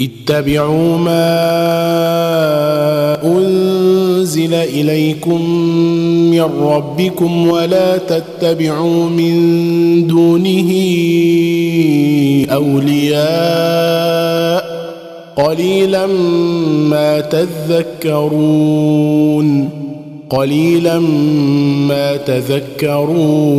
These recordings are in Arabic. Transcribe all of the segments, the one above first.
اتبعوا ما أنزل إليكم من ربكم ولا تتبعوا من دونه أولياء قليلا ما تذكرون قليلا ما تذكرون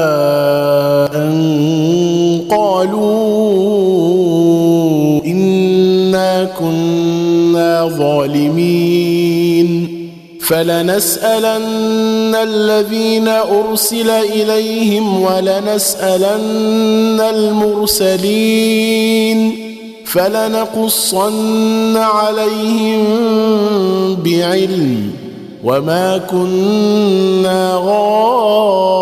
ظالمين. فلنسألن الذين أرسل إليهم ولنسألن المرسلين. فلنقصن عليهم بعلم وما كنا غائبين.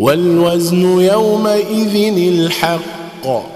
والوزن يومئذ الحق.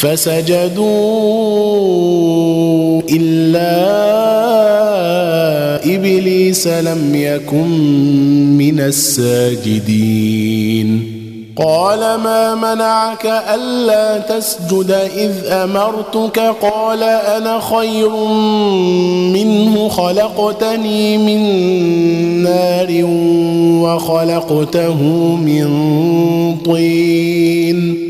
فسجدوا إلا إبليس لم يكن من الساجدين. قال ما منعك ألا تسجد إذ أمرتك؟ قال أنا خير منه خلقتني من نار وخلقته من طين.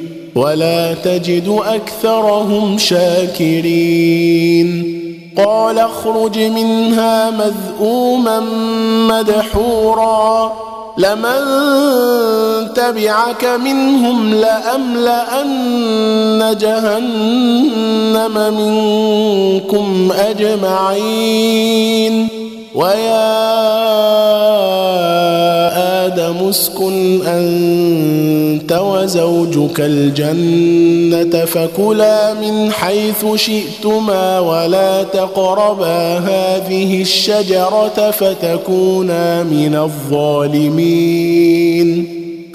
ولا تجد أكثرهم شاكرين. قال اخرج منها مذءوما مدحورا. لمن تبعك منهم لأملأن جهنم منكم أجمعين. ويا آدم اسكن أنت أنت وزوجك الجنة فكلا من حيث شئتما ولا تقربا هذه الشجرة فتكونا من الظالمين.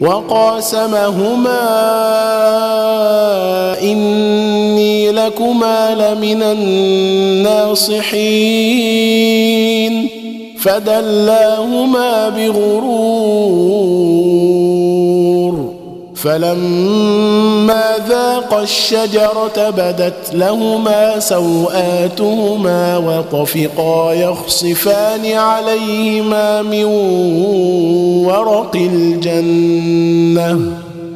وقاسمهما إني لكما لمن الناصحين. فدلاهما بغرور فلما ذاقا الشجرة بدت لهما سوآتهما وطفقا يخصفان عليهما من ورق الجنة.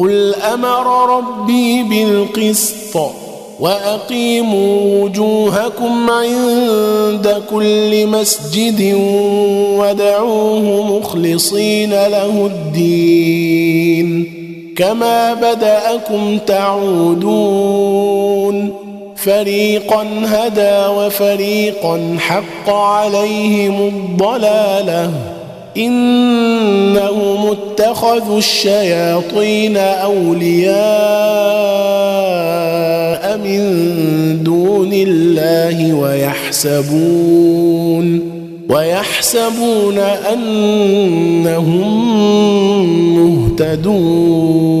قل أمر ربي بالقسط واقيموا وجوهكم عند كل مسجد ودعوه مخلصين له الدين كما بداكم تعودون فريقا هدى وفريقا حق عليهم الضلاله إنهم اتخذوا الشياطين أولياء من دون الله ويحسبون ويحسبون أنهم مهتدون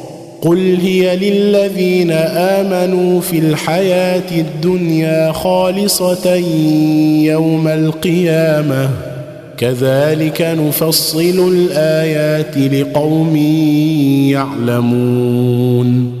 قل هي للذين آمنوا في الحياة الدنيا خالصة يوم القيامة. كذلك نفصل الآيات لقوم يعلمون.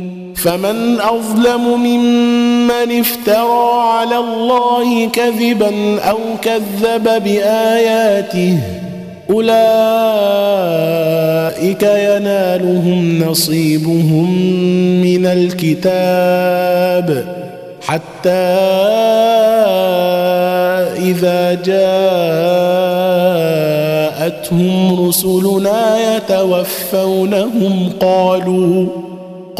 فمن أظلم ممن افترى على الله كذبا أو كذب بآياته أولئك ينالهم نصيبهم من الكتاب حتى إذا جاءتهم رسلنا يتوفونهم قالوا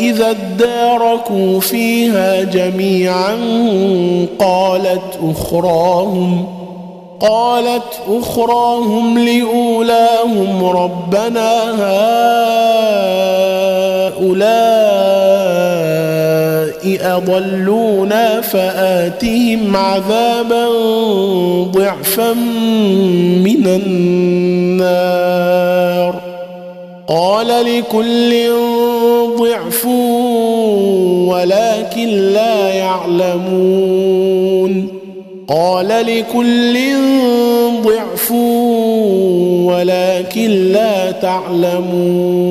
إذا اداركوا فيها جميعا قالت أخراهم قالت أخراهم لأولاهم ربنا هؤلاء أضلونا فآتهم عذابا ضعفا من النار. قال لكل ضعف ولكن لا يعلمون. قال لكل ضعف ولكن لا تعلمون.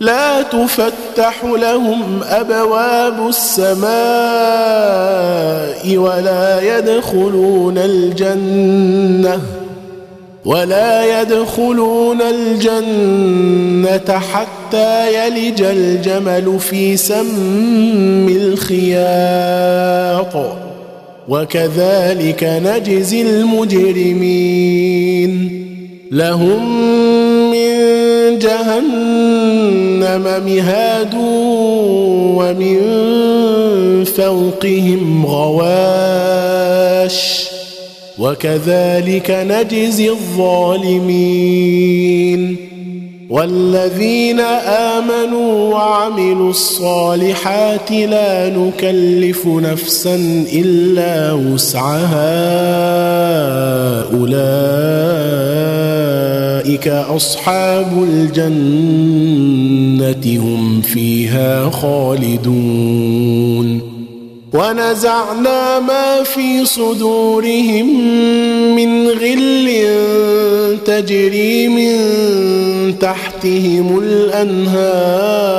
لا تفتح لهم أبواب السماء ولا يدخلون الجنة ولا يدخلون الجنة حتى يلج الجمل في سم الخياط. وكذلك نجزي المجرمين. لهم جهنم مهاد ومن فوقهم غواش وكذلك نجزي الظالمين والذين آمنوا وعملوا الصالحات لا نكلف نفسا إلا وسعها أولئك أصحاب الجنة هم فيها خالدون. ونزعنا ما في صدورهم من غل تجري من تحتهم الأنهار.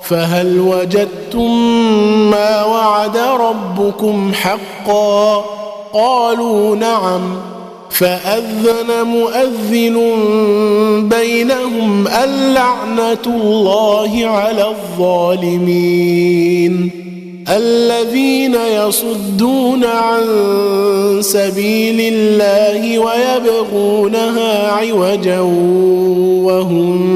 فهل وجدتم ما وعد ربكم حقا؟ قالوا نعم فأذن مؤذن بينهم اللعنة الله على الظالمين الذين يصدون عن سبيل الله ويبغونها عوجا وهم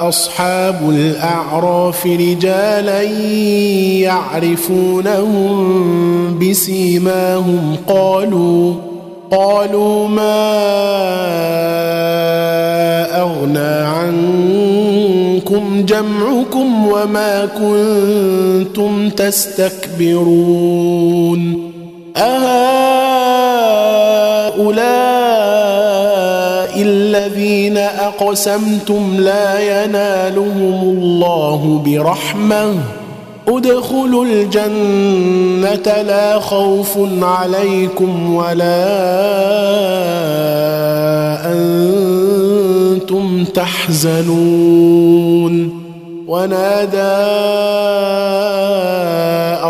أصحاب الأعراف رجالا يعرفونهم بسيماهم قالوا قالوا ما أغنى عنكم جمعكم وما كنتم تستكبرون؟ أهؤلاء الذين أقسمتم لا ينالهم الله برحمة. ادخلوا الجنة لا خوف عليكم ولا أنتم تحزنون. ونادى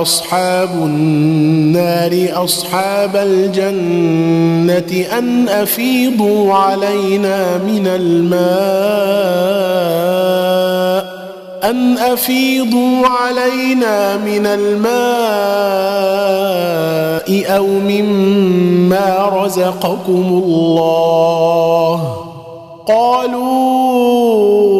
أصحاب النار أصحاب الجنة أن أفيضوا علينا من الماء أن أفيضوا علينا من الماء أو مما رزقكم الله قالوا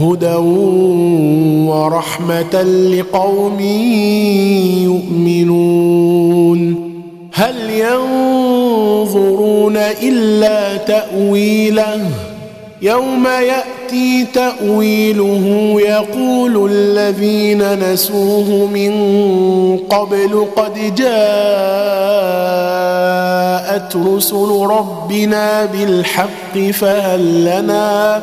هدى ورحمة لقوم يؤمنون. هل ينظرون إلا تأويله؟ يوم يأتي تأويله يقول الذين نسوه من قبل قد جاءت رسل ربنا بالحق فهل لنا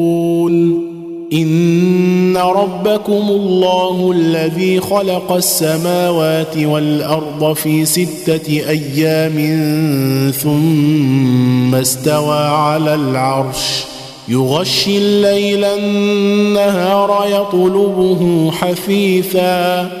ان ربكم الله الذي خلق السماوات والارض في سته أيام ثم استوى على العرش يغشي الليل النهار يطلبه حثيثا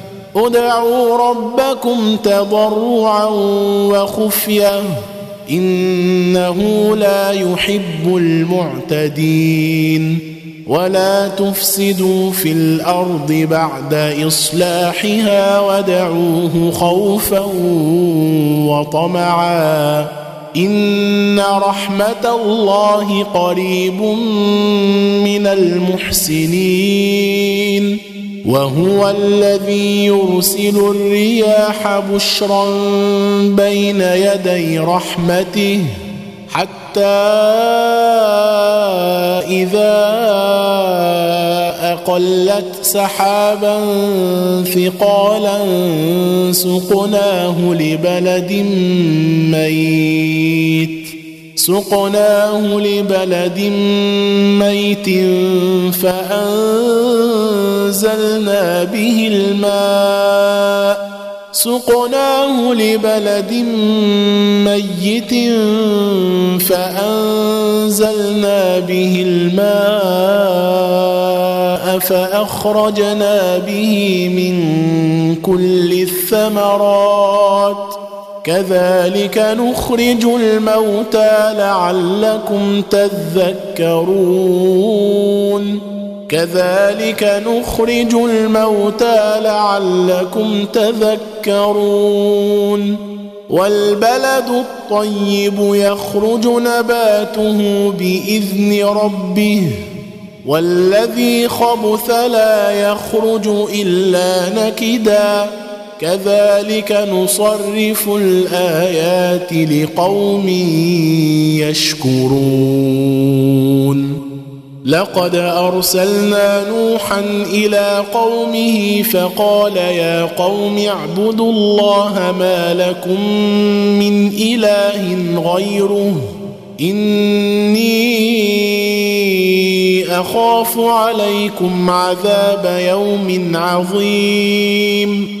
ادعوا ربكم تضرعا وخفيه إنه لا يحب المعتدين ولا تفسدوا في الأرض بعد إصلاحها ودعوه خوفا وطمعا إن رحمة الله قريب من المحسنين وهو الذي يرسل الرياح بشرا بين يدي رحمته حتى إذا أقلت سحابا ثقالا سقناه لبلد ميت. سقناه لبلد ميت فأنزلنا به الماء. سقناه لبلد ميت فأنزلنا به الماء فأخرجنا به من كل الثمرات. كذلك نخرج الموتى لعلكم تذكرون. كذلك نخرج الموتى لعلكم تذكرون. والبلد الطيب يخرج نباته بإذن ربه. والذي خبث لا يخرج إلا نكدا. كذلك نصرف الآيات لقوم يشكرون. لقد أرسلنا نوحا إلى قومه فقال يا قوم اعبدوا الله ما لكم من إله غيره. إني أخاف عليكم عذاب يوم عظيم.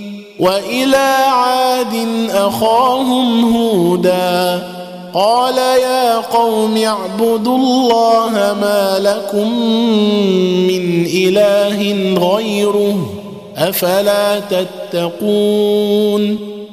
وإلى عاد أخاهم هودا قال يا قوم اعبدوا الله ما لكم من إله غيره أفلا تتقون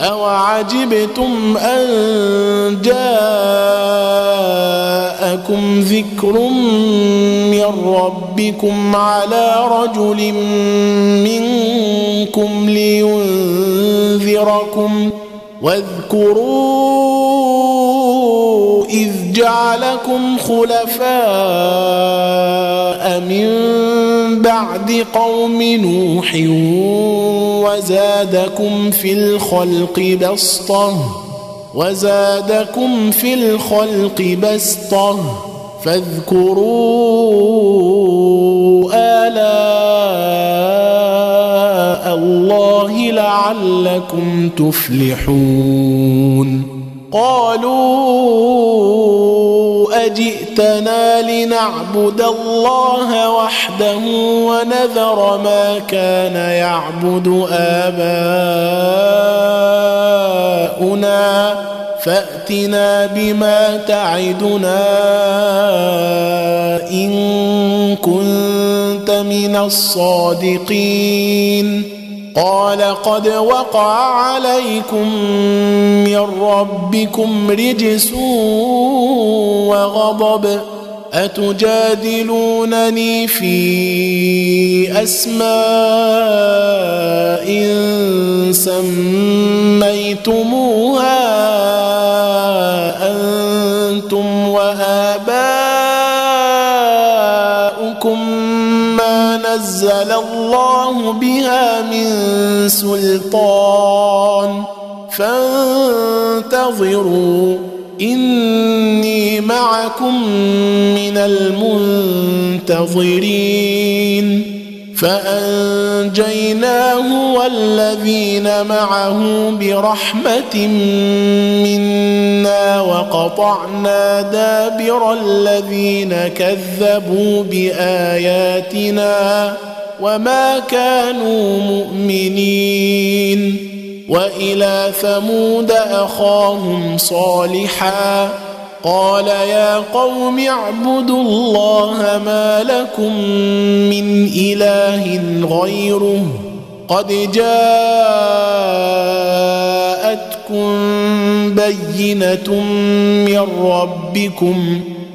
اوعجبتم ان جاءكم ذكر من ربكم على رجل منكم لينذركم واذكروا اذ جعلكم خلفاء من بعد قوم نوح وزادكم في الخلق بسطة وزادكم في الخلق بسطة. فاذكروا آلاء الله لعلكم تفلحون. قالوا أجئتنا لنعبد الله وحده ونذر ما كان يعبد آباؤنا فأتنا بما تعدنا إن كنت من الصادقين قال قد وقع عليكم من ربكم رجس وغضب أتجادلونني في أسماء سميتموها أنتم واباؤكم الله بها من سلطان. فانتظروا إني معكم من المنتظرين. فأنجيناه والذين معه برحمة منا وقطعنا دابر الذين كذبوا بآياتنا. وما كانوا مؤمنين وإلى ثمود أخاهم صالحا قال يا قوم اعبدوا الله ما لكم من إله غيره قد جاءتكم بينة من ربكم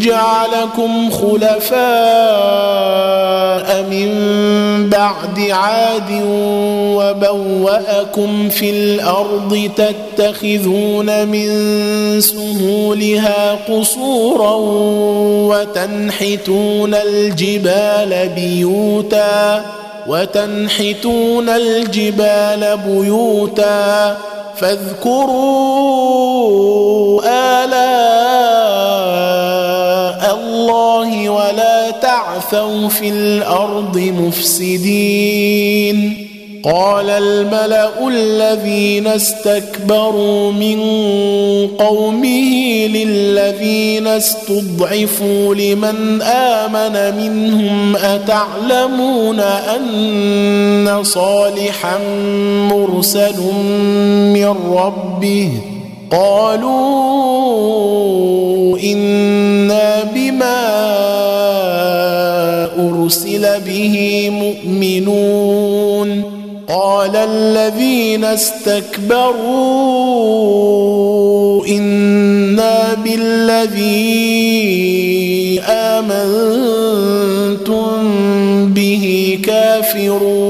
جعلكم خلفاء من بعد عاد وبوأكم في الأرض تتخذون من سهولها قصورا وتنحتون الجبال بيوتا وتنحتون الجبال بيوتا فاذكروا آلاء الله ولا تعثوا في الأرض مفسدين. قال الملأ الذين استكبروا من قومه للذين استضعفوا لمن آمن منهم أتعلمون أن صالحا مرسل من ربه؟ قالوا إنا أرسل به مؤمنون قال الذين استكبروا إنا بالذي آمنتم به كافرون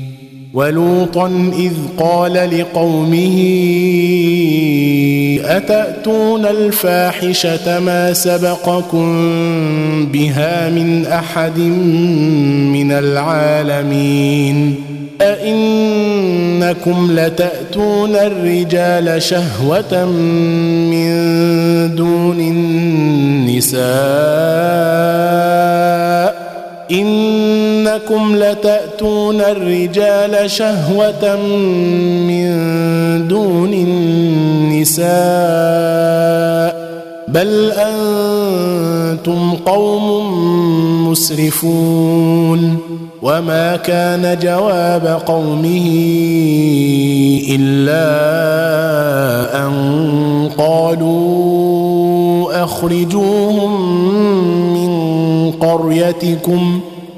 ولوطا إذ قال لقومه أتأتون الفاحشة ما سبقكم بها من أحد من العالمين أئنكم لتأتون الرجال شهوة من دون النساء انكم لتأتون الرجال شهوة من دون النساء بل أنتم قوم مسرفون وما كان جواب قومه إلا أن قالوا أخرجوهم من قريتكم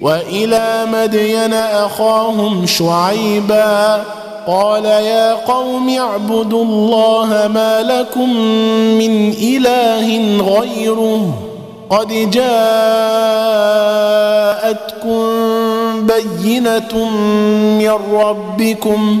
وإلى مدين أخاهم شعيبا قال يا قوم اعبدوا الله ما لكم من إله غيره قد جاءتكم بينة من ربكم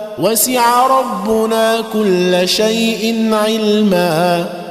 وسع ربنا كل شيء علما.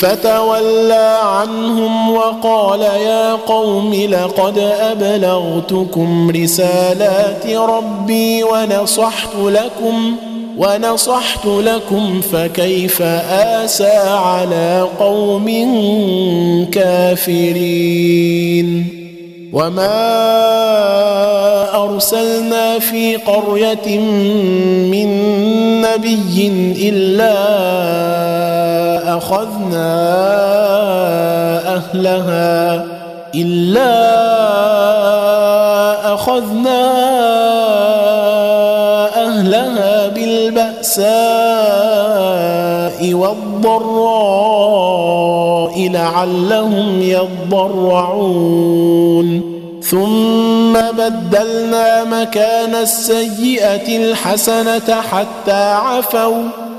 فتولى عنهم وقال يا قوم لقد أبلغتكم رسالات ربي ونصحت لكم ونصحت لكم فكيف آسى على قوم كافرين وما أرسلنا في قرية من نبي الا أخذنا أهلها إلا أخذنا بالبأساء والضراء لعلهم يضرعون. ثم بدلنا مكان السيئة الحسنة حتى عفوا.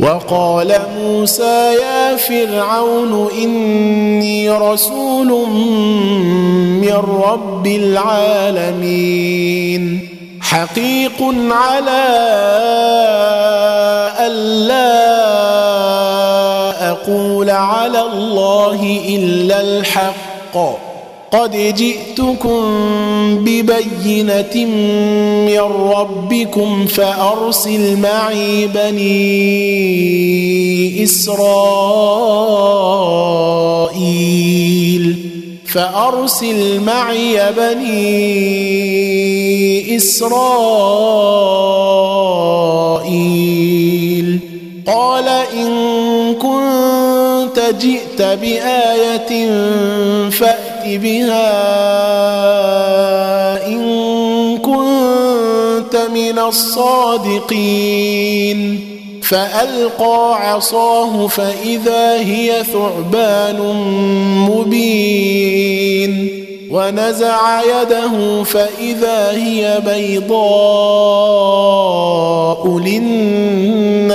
وقال موسى يا فرعون إني رسول من رب العالمين. حقيق على الا أقول على الله إلا الحق. قد جئتكم ببينة من ربكم فأرسل معي بني إسرائيل فأرسل معي بني إسرائيل قال إن كنت جئت بآية فات بها إن كنت من الصادقين. فألقى عصاه فإذا هي ثعبان مبين. ونزع يده فإذا هي بيضاء للناظرين.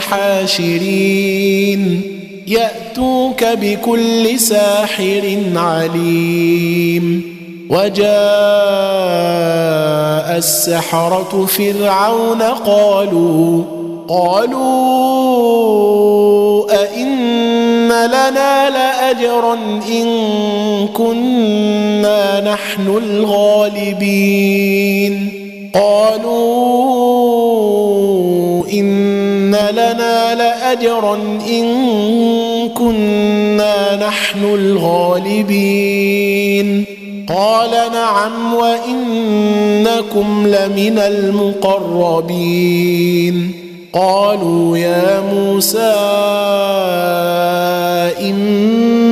حاشرين. يأتوك بكل ساحر عليم. وجاء السحرة فرعون قالوا قالوا أئن لنا لأجرا إن كنا نحن الغالبين. قالوا إن لنا لأجرا إن كنا نحن الغالبين. قال نعم وإنكم لمن المقربين. قالوا يا موسى إما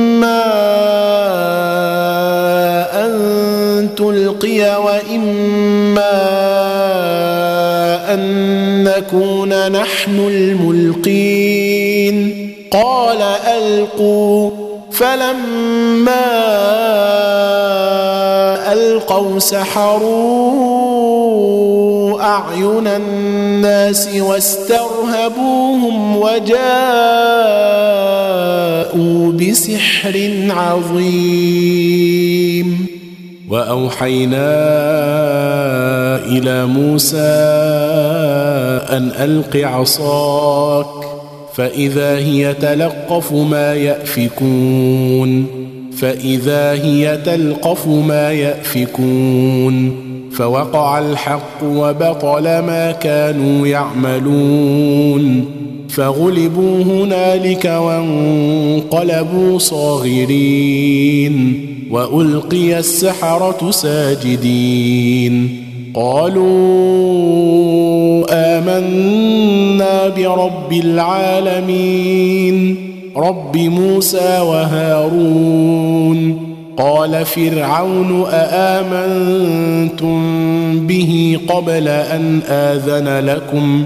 نحن الملقين. قال ألقوا. فلما ألقوا سحروا أعين الناس واسترهبوهم وجاءوا بسحر عظيم. وأوحينا إلى موسى أن ألق عصاك فإذا هي تلقف ما يأفكون فإذا هي تلقف ما يأفكون فوقع الحق وبطل ما كانوا يعملون فغلبوا هنالك وانقلبوا صاغرين وألقي السحرة ساجدين قالوا آمنا برب العالمين رب موسى وهارون قال فرعون أآمنتم به قبل أن آذن لكم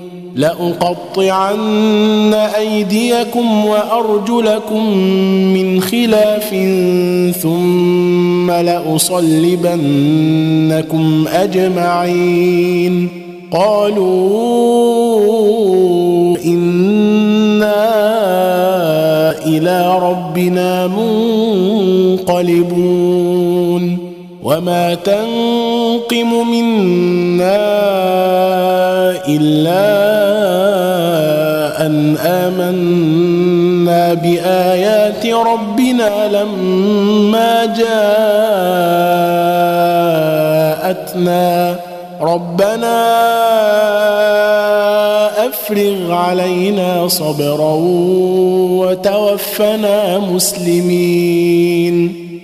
لأقطعن أيديكم وأرجلكم من خلاف ثم لأصلبنكم أجمعين. قالوا إنا إلى ربنا منقلبون. وما تنقم منا إلا ان آمنا بآيات ربنا لما جاءتنا. ربنا أفرغ علينا صبرا وتوفنا مسلمين.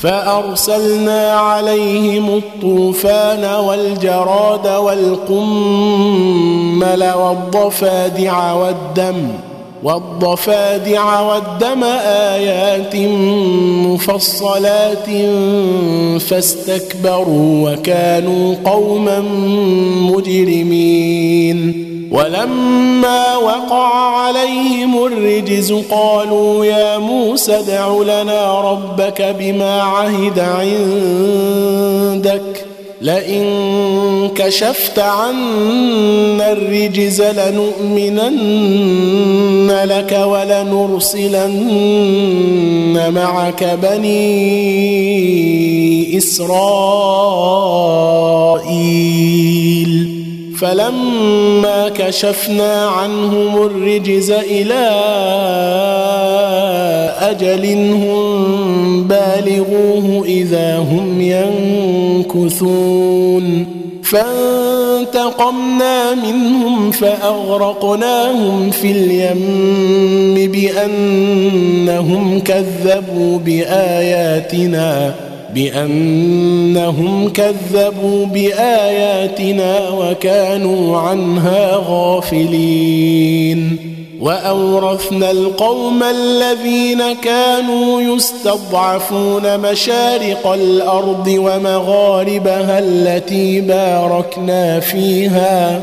فأرسلنا عليهم الطوفان والجراد والقمل والضفادع والدم والضفادع والدم آيات مفصلات فاستكبروا وكانوا قوما مجرمين ولما وقع عليهم الرجز قالوا يا موسى ادع لنا ربك بما عهد عندك. لئن كشفت عنا الرجز لنؤمنن لك ولنرسلن معك بني إسرائيل. فلما كشفنا عنهم الرجز إلى أجل هم بالغوه إذا هم ينكثون. فانتقمنا منهم فأغرقناهم في اليم بأنهم كذبوا بآياتنا. بأنهم كذبوا بآياتنا وكانوا عنها غافلين. وأورثنا القوم الذين كانوا يستضعفون مشارق الأرض ومغاربها التي باركنا فيها.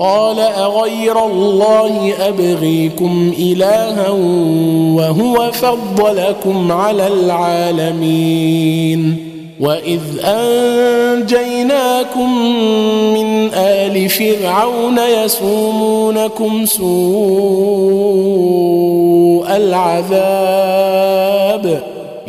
قال أغير الله أبغيكم إلها وهو فضلكم على العالمين وإذ أنجيناكم من آل فرعون يسومونكم سوء العذاب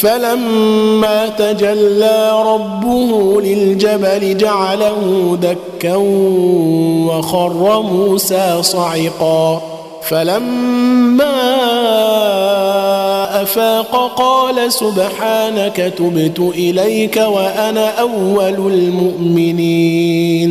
فلما تجلى ربه للجبل جعله دكا وخر موسى صعقا. فلما أفاق قال سبحانك تبت إليك وأنا أول المؤمنين.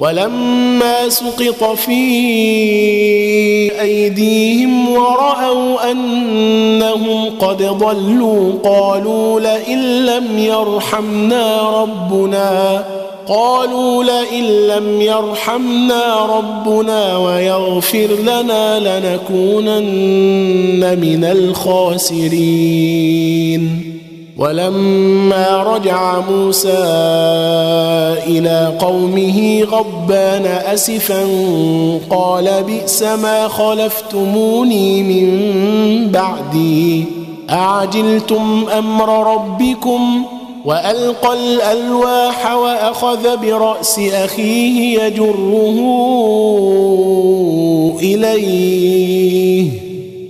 ولما سقط في أيديهم ورأوا أنهم قد ضلوا قالوا لئن لم يرحمنا ربنا قالوا لئن لم يرحمنا ربنا ويغفر لنا لنكونن من الخاسرين. ولما رجع موسى إلى قومه غضبان أسفا قال بئس ما خلفتموني من بعدي. أعجلتم أمر ربكم وألقى الألواح وأخذ برأس أخيه يجره إليه.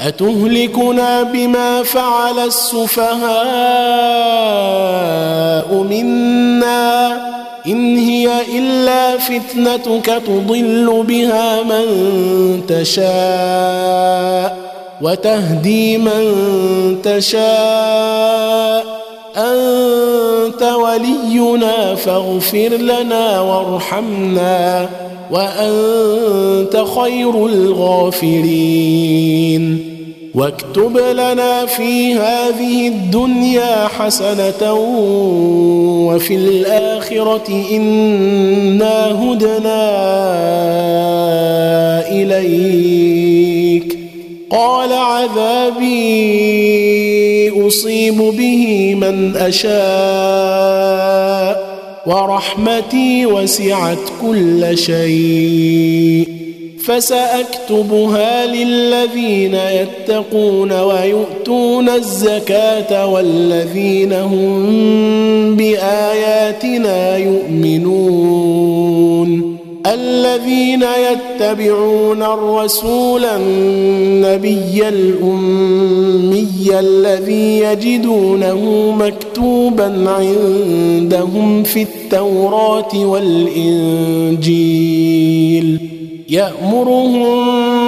أتهلكنا بما فعل السفهاء منا إن هي إلا فتنتك تضل بها من تشاء وتهدي من تشاء أنت ولينا فاغفر لنا وارحمنا وأنت خير الغافرين واكتب لنا في هذه الدنيا حسنة وفي الآخرة إنا هدنا إليك. قال عذابي أصيب به من أشاء. ورحمتي وسعت كل شيء. فسأكتبها للذين يتقون ويؤتون الزكاة والذين هم بآياتنا يؤمنون. الذين يتبعون الرسول النبي الأمي الذي يجدونه مكتوبا عندهم في التوراة والإنجيل. يأمرهم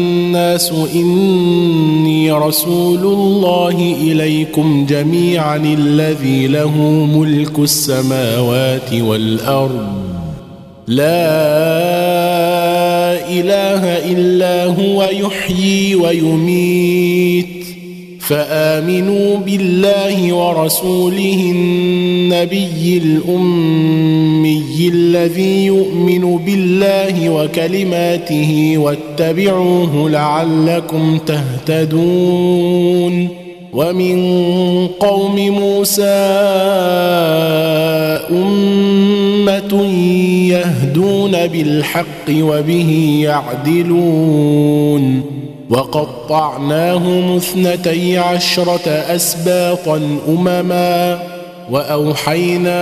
إني رسول الله إليكم جميعا الذي له ملك السماوات والأرض. لا إله إلا هو يحيي ويميت. فآمنوا بالله ورسوله النبي الأمي الذي يؤمن بالله وكلماته واتبعوه لعلكم تهتدون ومن قوم موسى أمة يهدون بالحق وبه يعدلون وقطعناهم اثنتي عشرة أسباطا أمما وأوحينا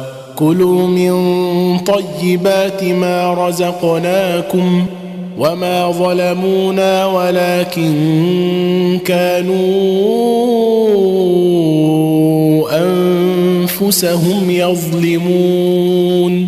كلوا من طيبات ما رزقناكم وما ظلمونا ولكن كانوا أنفسهم يظلمون.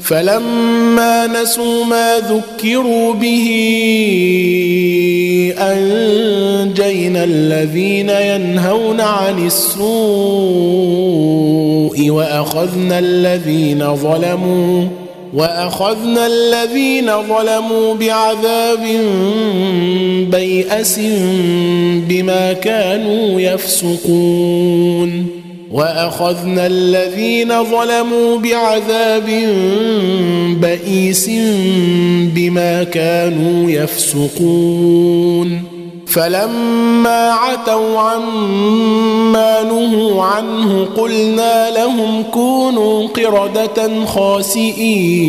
فلما نسوا ما ذكروا به أنجينا الذين ينهون عن السوء وأخذنا الذين ظلموا وأخذنا الذين ظلموا بعذاب بيأس بما كانوا يفسقون وأخذنا الذين ظلموا بعذاب بئيس بما كانوا يفسقون. فلما عتوا عما نهوا عنه قلنا لهم كونوا قردة خاسئين.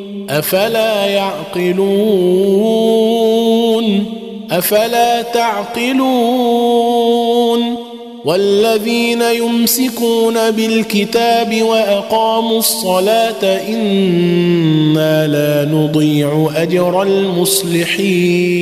أفلا يعقلون؟ أفلا تعقلون؟ والذين يمسكون بالكتاب وأقاموا الصلاة إنا لا نضيع أجر المصلحين.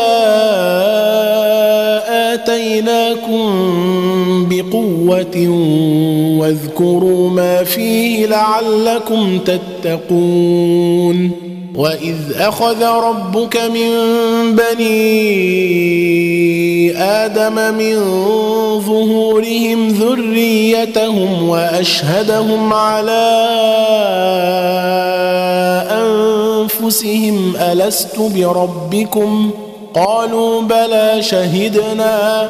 واذكروا ما فيه لعلكم تتقون واذ اخذ ربك من بني آدم من ظهورهم ذريتهم واشهدهم على انفسهم الست بربكم قالوا بلى شهدنا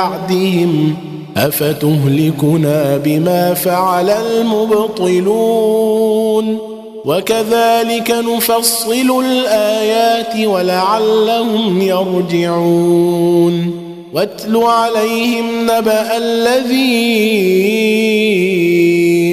بعدهم افتهلكنا بما فعل المبطلون وكذلك نفصل الايات ولعلهم يرجعون واتل عليهم نبا الذي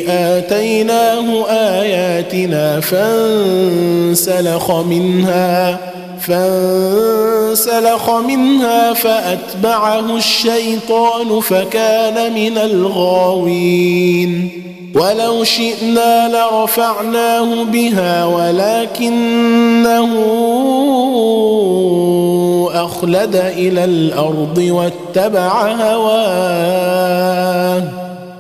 اتيناه اياتنا فانسلخ منها فانسلخ منها فأتبعه الشيطان فكان من الغاوين. ولو شئنا لرفعناه بها ولكنه أخلد إلى الأرض واتبع هواه.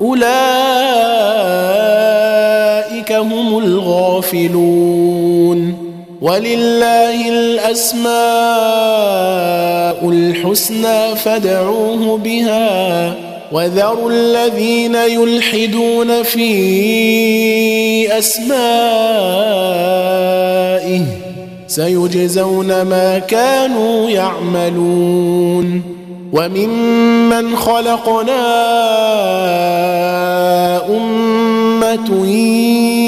أولئك هم الغافلون. ولله الأسماء الحسنى فادعوه بها وذروا الذين يلحدون في أسمائه سيجزون ما كانوا يعملون. وممن خلقنا أمة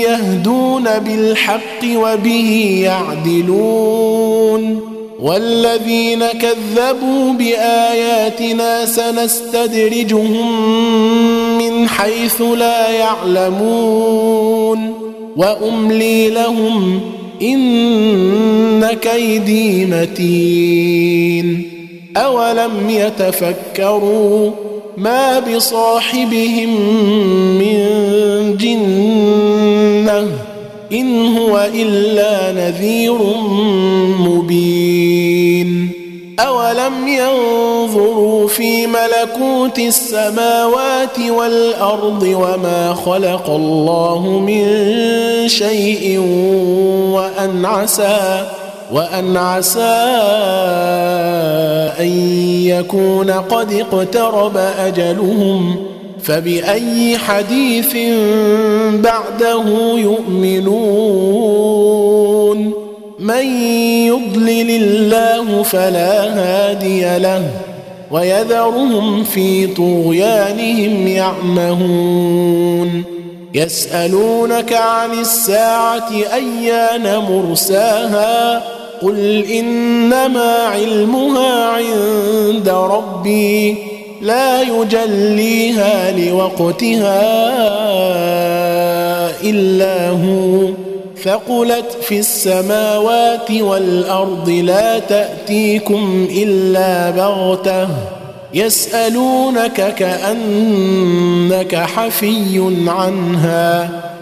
يهدون بالحق وبه يعدلون والذين كذبوا بآياتنا سنستدرجهم من حيث لا يعلمون وأملي لهم إن كيدي متين اولم يتفكروا ما بصاحبهم من جنه ان هو الا نذير مبين اولم ينظروا في ملكوت السماوات والارض وما خلق الله من شيء وان عسى وأن عسى أن يكون قد اقترب أجلهم فبأي حديث بعده يؤمنون؟ من يضلل الله فلا هادي له ويذرهم في طغيانهم يعمهون. يسألونك عن الساعة أيان مرساها؟ قل إنما علمها عند ربي لا يجليها لوقتها إلا هو ثقلت في السماوات والأرض لا تأتيكم إلا بغتة يسألونك كأنك حفي عنها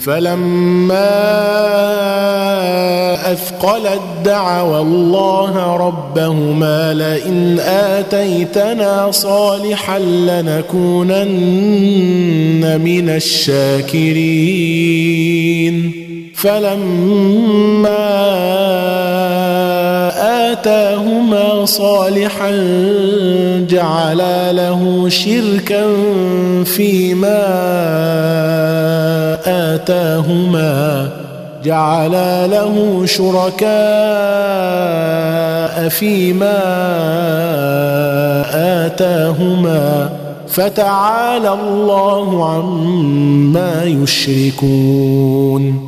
فلما أثقلت دعوا الله ربهما لئن آتيتنا صالحا لنكونن من الشاكرين. فلما آتاهما صالحا جعلا له شركا فيما آتاهما جعلا له شركاء فيما آتاهما فتعالى الله عما يشركون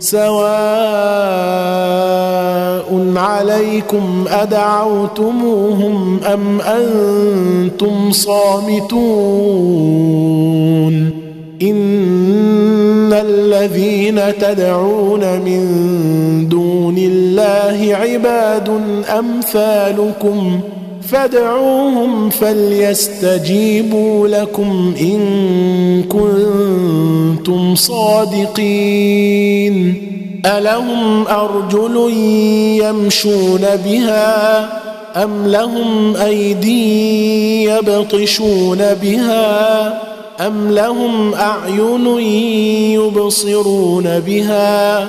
سواء عليكم أدعوتموهم أم أنتم صامتون إن الذين تدعون من دون الله عباد أمثالكم فادعوهم فليستجيبوا لكم إن كنتم صادقين. ألهم أرجل يمشون بها أم لهم أيدي يبطشون بها أم لهم أعين يبصرون بها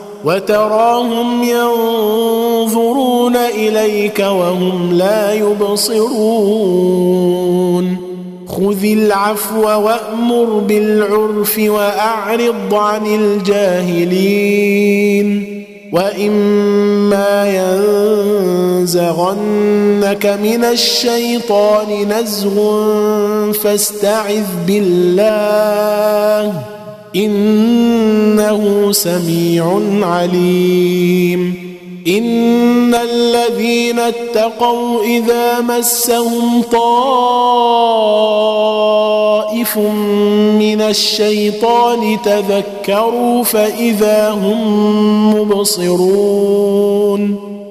وتراهم ينظرون إليك وهم لا يبصرون. خذ العفو وأمر بالعرف وأعرض عن الجاهلين. وإما ينزغنك من الشيطان نزغ فاستعذ بالله. إنه سميع عليم. إن الذين اتقوا إذا مسهم طائف من الشيطان تذكروا فإذا هم مبصرون.